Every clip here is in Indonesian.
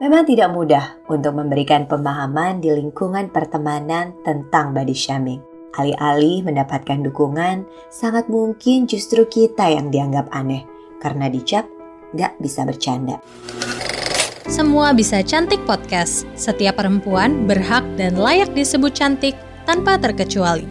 Memang tidak mudah untuk memberikan pemahaman di lingkungan pertemanan tentang body shaming. Alih-alih mendapatkan dukungan, sangat mungkin justru kita yang dianggap aneh karena dicap gak bisa bercanda. Semua bisa cantik podcast. Setiap perempuan berhak dan layak disebut cantik tanpa terkecuali.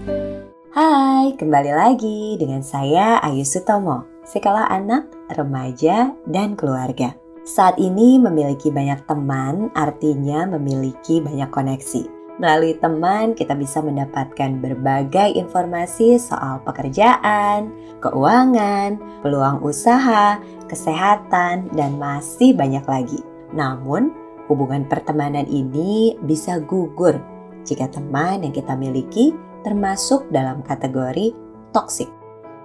Hai, kembali lagi dengan saya Ayu Sutomo, sekolah anak, remaja, dan keluarga. Saat ini memiliki banyak teman artinya memiliki banyak koneksi. Melalui teman kita bisa mendapatkan berbagai informasi soal pekerjaan, keuangan, peluang usaha, kesehatan, dan masih banyak lagi. Namun, hubungan pertemanan ini bisa gugur jika teman yang kita miliki termasuk dalam kategori toksik.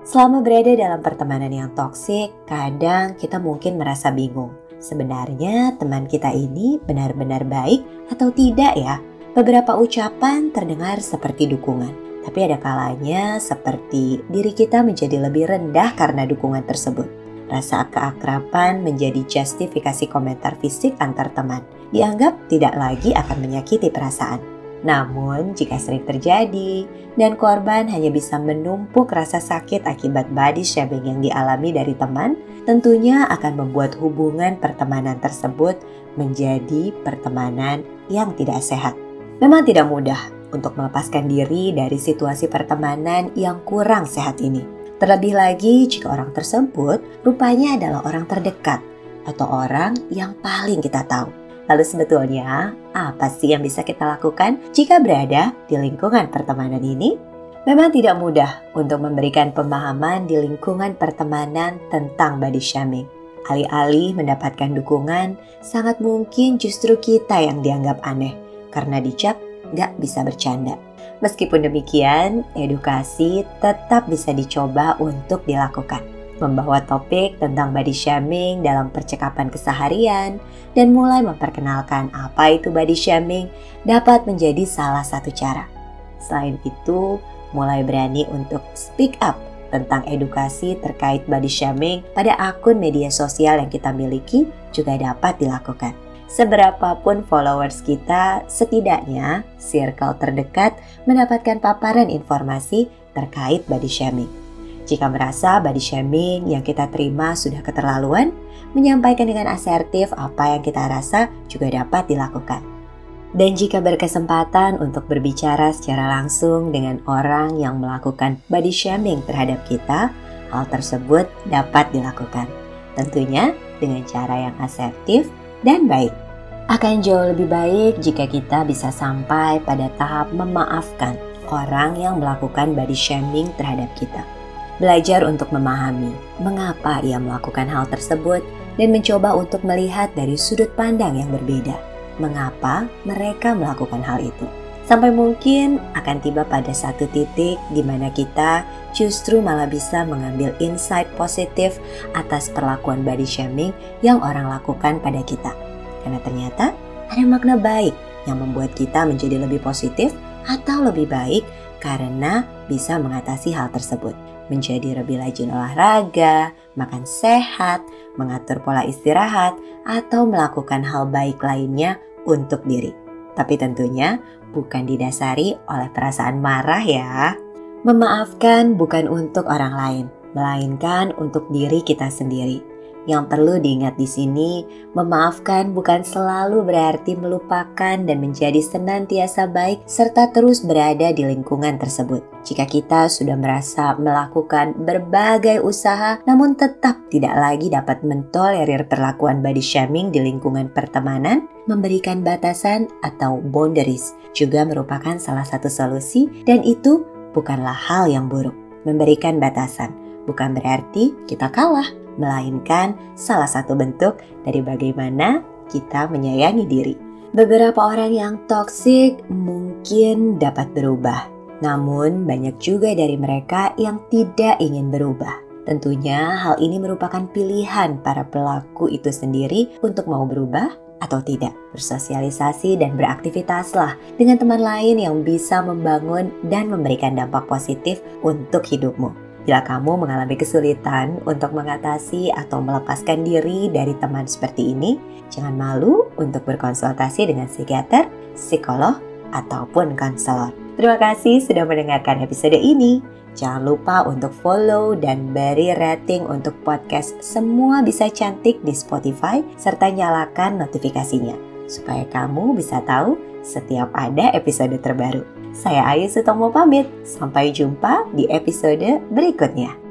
Selama berada dalam pertemanan yang toksik, kadang kita mungkin merasa bingung Sebenarnya teman kita ini benar-benar baik atau tidak ya? Beberapa ucapan terdengar seperti dukungan, tapi ada kalanya seperti diri kita menjadi lebih rendah karena dukungan tersebut. Rasa keakraban menjadi justifikasi komentar fisik antar teman, dianggap tidak lagi akan menyakiti perasaan. Namun, jika sering terjadi dan korban hanya bisa menumpuk rasa sakit akibat body shaming yang dialami dari teman, tentunya akan membuat hubungan pertemanan tersebut menjadi pertemanan yang tidak sehat. Memang tidak mudah untuk melepaskan diri dari situasi pertemanan yang kurang sehat ini. Terlebih lagi jika orang tersebut rupanya adalah orang terdekat atau orang yang paling kita tahu. Lalu sebetulnya apa sih yang bisa kita lakukan jika berada di lingkungan pertemanan ini? Memang tidak mudah untuk memberikan pemahaman di lingkungan pertemanan tentang body shaming. Alih-alih mendapatkan dukungan, sangat mungkin justru kita yang dianggap aneh karena dicap gak bisa bercanda. Meskipun demikian, edukasi tetap bisa dicoba untuk dilakukan membawa topik tentang body shaming dalam percakapan keseharian, dan mulai memperkenalkan apa itu body shaming dapat menjadi salah satu cara. Selain itu, mulai berani untuk speak up tentang edukasi terkait body shaming pada akun media sosial yang kita miliki juga dapat dilakukan. Seberapapun followers kita, setidaknya circle terdekat mendapatkan paparan informasi terkait body shaming. Jika merasa body shaming yang kita terima sudah keterlaluan, menyampaikan dengan asertif apa yang kita rasa juga dapat dilakukan. Dan jika berkesempatan untuk berbicara secara langsung dengan orang yang melakukan body shaming terhadap kita, hal tersebut dapat dilakukan. Tentunya dengan cara yang asertif dan baik. Akan jauh lebih baik jika kita bisa sampai pada tahap memaafkan orang yang melakukan body shaming terhadap kita belajar untuk memahami mengapa ia melakukan hal tersebut dan mencoba untuk melihat dari sudut pandang yang berbeda. Mengapa mereka melakukan hal itu? Sampai mungkin akan tiba pada satu titik di mana kita justru malah bisa mengambil insight positif atas perlakuan body shaming yang orang lakukan pada kita. Karena ternyata ada makna baik yang membuat kita menjadi lebih positif atau lebih baik karena bisa mengatasi hal tersebut menjadi lebih rajin olahraga, makan sehat, mengatur pola istirahat, atau melakukan hal baik lainnya untuk diri. Tapi tentunya bukan didasari oleh perasaan marah ya. Memaafkan bukan untuk orang lain, melainkan untuk diri kita sendiri. Yang perlu diingat di sini, memaafkan bukan selalu berarti melupakan dan menjadi senantiasa baik serta terus berada di lingkungan tersebut. Jika kita sudah merasa melakukan berbagai usaha namun tetap tidak lagi dapat mentolerir perlakuan body shaming di lingkungan pertemanan, memberikan batasan atau boundaries juga merupakan salah satu solusi dan itu bukanlah hal yang buruk. Memberikan batasan bukan berarti kita kalah melainkan salah satu bentuk dari bagaimana kita menyayangi diri. Beberapa orang yang toksik mungkin dapat berubah, namun banyak juga dari mereka yang tidak ingin berubah. Tentunya hal ini merupakan pilihan para pelaku itu sendiri untuk mau berubah atau tidak. Bersosialisasi dan beraktivitaslah dengan teman lain yang bisa membangun dan memberikan dampak positif untuk hidupmu. Bila kamu mengalami kesulitan untuk mengatasi atau melepaskan diri dari teman seperti ini, jangan malu untuk berkonsultasi dengan psikiater, psikolog, ataupun konselor. Terima kasih sudah mendengarkan episode ini. Jangan lupa untuk follow dan beri rating untuk podcast Semua Bisa Cantik di Spotify serta nyalakan notifikasinya supaya kamu bisa tahu setiap ada episode terbaru. Saya Ayu Sutomo pamit. Sampai jumpa di episode berikutnya.